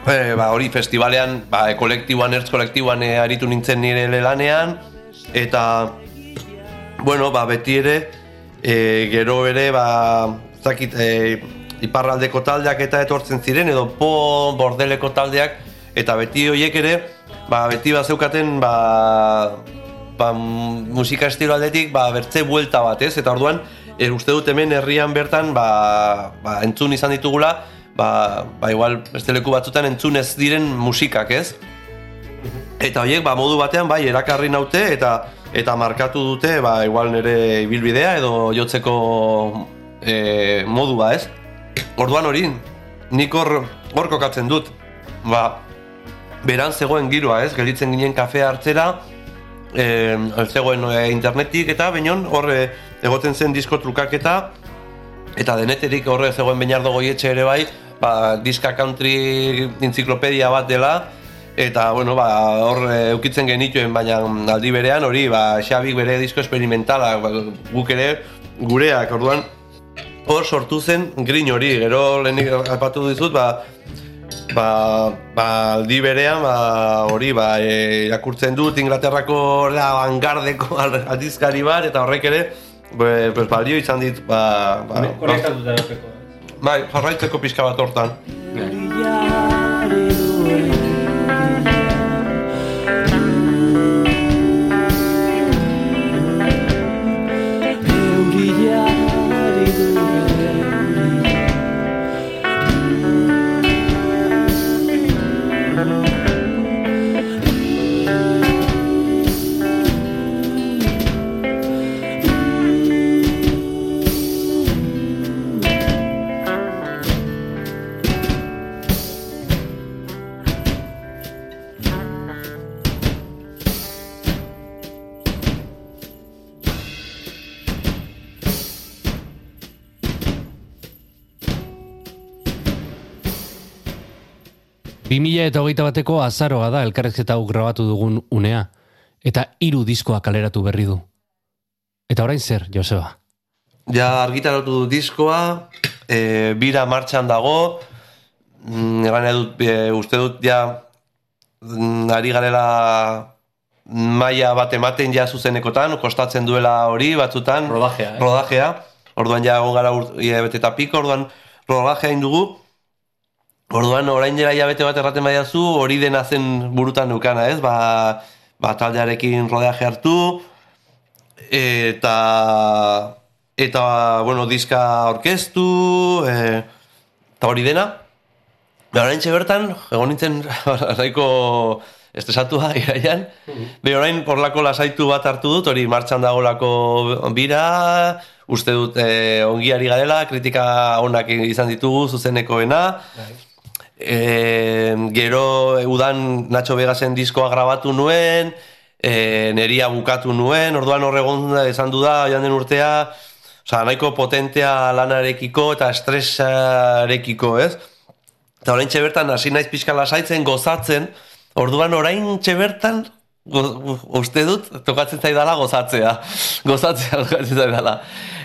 e, ba, hori festivalean, ba, e, kolektiboan, Ertz kolektiboan e, aritu nintzen nire lanean, eta Bueno, ba, beti ere, e, gero ere, ba, zakit, e, iparraldeko taldeak eta etortzen ziren, edo po bordeleko taldeak, eta beti horiek ere, ba, beti bat zeukaten, ba, ba, musika estilo aldetik, ba, bertze buelta bat, ez? Eta orduan, e, uste dut hemen herrian bertan, ba, ba, entzun izan ditugula, ba, ba, igual, beste leku batzutan entzun ez diren musikak, ez? Eta horiek ba, modu batean bai erakarri naute eta eta markatu dute ba, igual nire ibilbidea edo jotzeko e, modua ez. Orduan hori, nik hor, hor kokatzen dut. Ba, beran zegoen giroa ez, gelitzen ginen kafea hartzera, e, zegoen e, internetik eta bainon hor e, egoten zen disko trukaketa eta deneterik horre zegoen Beñardo Goietxe ere bai, ba, diska country entziklopedia bat dela, eta bueno, ba, hor eukitzen genituen, baina aldi berean hori, ba, Xabik bere disko experimentala, ba, guk ere gureak, orduan, hor sortu zen grin hori, gero lehenik aipatu dizut, ba, ba, ba aldi berean ba, hori ba, e, irakurtzen dut Inglaterrako la vanguardeko aldizkari bat eta horrek ere be, pues, balio izan dit ba, ba, daukeko. bai, jarraitzeko pixka bat hortan Brillare 2000 eta hogeita bateko azaroa da elkarrezketa hau grabatu dugun unea, eta hiru diskoa kaleratu berri du. Eta orain zer, Joseba? Ja, argitaratu du diskoa, e, bira martxan dago, mm, egan edut, e, uste dut, ja, mm, ari garela maila bat ematen ja zuzenekotan, kostatzen duela hori batzutan. Rodajea. Eh? Rodajea. Orduan ja gara urte bete eta piko, orduan rodajea indugu. Orduan orain dela hilabete bat erraten badiazu, hori dena zen burutan nukana, ez? Ba, ba taldearekin rodeaje hartu, eta eta bueno, diska orkestu, e, eta hori dena. Ba, orain bertan, egon nintzen nahiko estresatua iraian, Be orain porlako lasaitu bat hartu dut, hori martxan dagolako bira, uste dut e, ongiari garela, kritika onak izan ditugu zuzenekoena, e, gero udan Nacho Vegasen diskoa grabatu nuen, e, neria bukatu nuen, orduan horregon esan du da, joan den urtea, Osa, nahiko potentea lanarekiko eta estresarekiko, ez? Eta orain bertan hasi naiz pixka lasaitzen, gozatzen, orduan orain bertan go, uste dut, tokatzen zaidala gozatzea. Gozatzea tokatzen zaidala.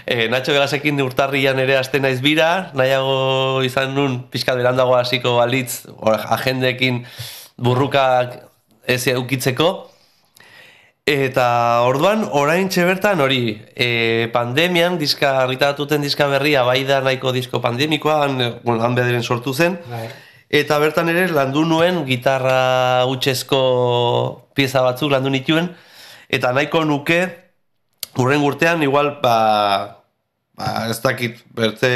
E, Nacho Vegasekin urtarrian ere aste naiz bira, nahiago izan nun pixka berandago hasiko balitz, or, agendekin burrukak ez eukitzeko. Eta orduan, orain bertan hori, e, pandemian, diska, argitaratuten diska berria, bai da nahiko disko pandemikoa, han, eh, bueno, han bederen sortu zen, eta bertan ere landu nuen gitarra utxezko pieza batzuk landu nituen, eta nahiko nuke, urren urtean, igual, ba, ba, ez dakit, bertze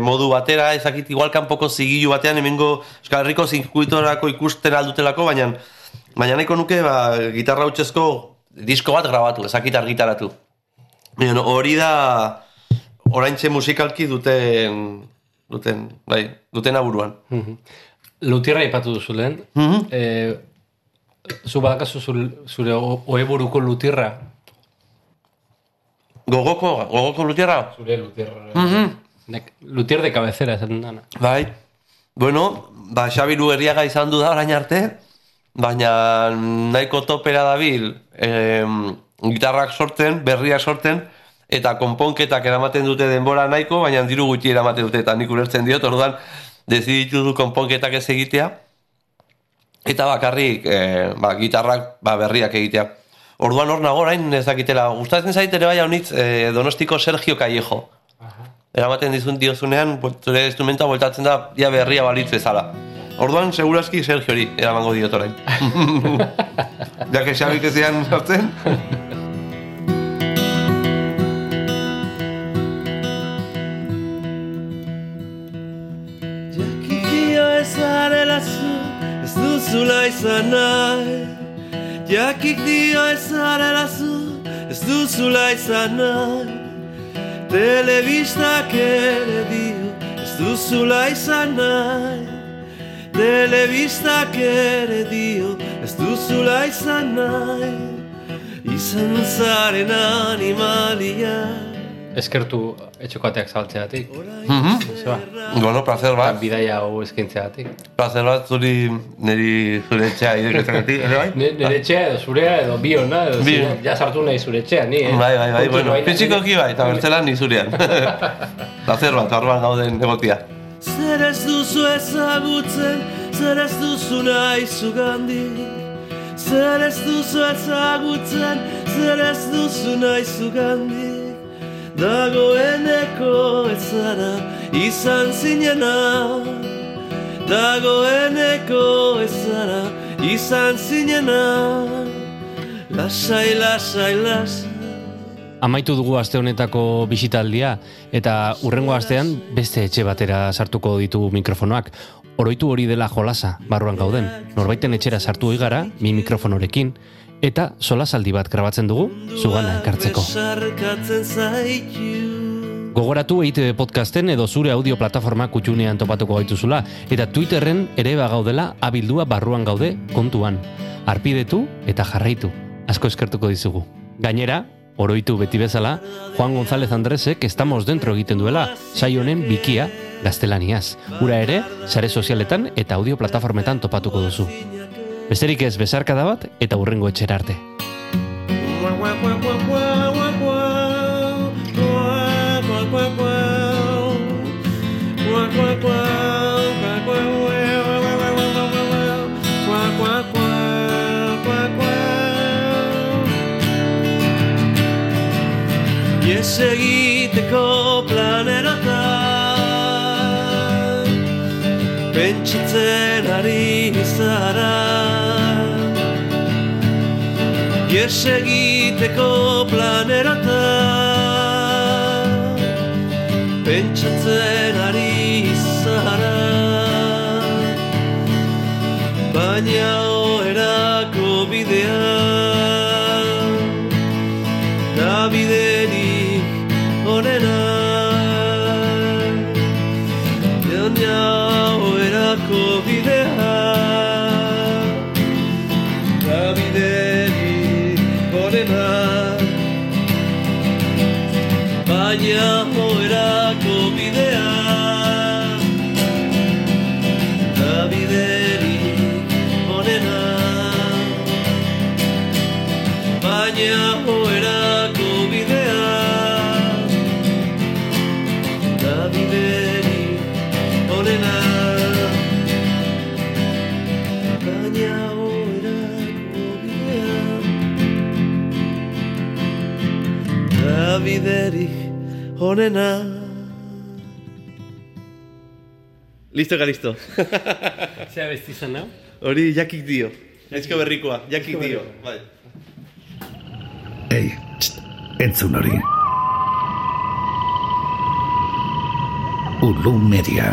modu batera, ez dakit, igual kanpoko zigilu batean, hemengo Euskal Herriko zirkuitorako ikusten aldutelako, baina, baina nahiko nuke, ba, gitarra utxezko disko bat grabatu, ezakit argitaratu. Baina hori da oraintxe musikalki duten duten, bai, duten aburuan. Lutierra ipatu duzu lehen. Mhm. Eh, zu badakazu zure, zure oeburuko lutirra. Gogoko, gogoko lutierra? Zure lutirra. Mhm. Nek- Lutier de cabecera esaten dana. Bai, bueno, ba, Xabiru herriaga izan du da orain arte, baina nahiko topera dabil em, gitarrak sorten, berriak sorten, eta konponketak eramaten dute denbora nahiko, baina diru gutxi eramaten dute, eta nik ulertzen diot, orduan, deziditu du konponketak ez egitea, eta bakarrik e, ba, gitarrak ba, berriak egitea. Orduan hor nago orain ez dakitela, gustatzen zait ere bai honitz e, Donostiko Sergio Callejo. Eramaten dizun diozunean, zure instrumenta bueltatzen da ja berria balitz bezala. Orduan, seguraski Sergio hori eramango diot orain. ja que Xabik ez dian sartzen. duzula izan nahi Jakik dio ez zarela zu, ez duzula izan nahi Telebistak ere dio, ez duzula izan nahi Telebistak ere dio, ez duzula izan nahi Izan zaren animalia Eskertu etxokateak zabaltzeatik. Mhm. Zeba. bueno, placer Ba, bat. bidaia hau eskaintzeatik. Placer bat zuri niri zure etxea ireketzagatik, ere bai? Nire etxea edo zurea edo biona edo Bi. zure- ja sartu nahi zure etxea, ni, eh? Bai, bai, bai, bueno, fizikoki bai, eta bertzelan ni zurean. Placer bat, orduan gauden egotia. Zer ez duzu ezagutzen, zer ez duzu nahi zugandik Zer ez duzu ezagutzen, zer ez duzu nahi zugandik Dagoeneko ez zara izan zinena Dagoeneko ez zara izan zinena Lasai, lasai, lasai Amaitu dugu aste honetako bisitaldia eta urrengo astean beste etxe batera sartuko ditugu mikrofonoak. Oroitu hori dela jolasa, barruan gauden. Norbaiten etxera sartu igara, mi mikrofonorekin, eta solasaldi bat grabatzen dugu, zugana ekartzeko. Gogoratu EITB podcasten edo zure audio plataforma kutxunean topatuko gaituzula, eta Twitterren ere bagaudela abildua barruan gaude kontuan. Arpidetu eta jarraitu. Asko eskertuko dizugu. Gainera, oroitu beti bezala, Juan González Andresek estamos dentro egiten duela, saio honen bikia gaztelaniaz. Ura ere, sare sozialetan eta audio plataformetan topatuko duzu. Besterik ez besarkada bat eta hurrengo etxera arte. Ies egiteko planerotan Pentsatzen ari zara Ies egiteko planerotan Pentsatzen ari zara. Baina onena Listo, listo. Zea besti zen, hau? Hori jakik dio. Aizko berrikoa, jakik dio. Bai. Ei, txt, entzun hori. Ulu Media.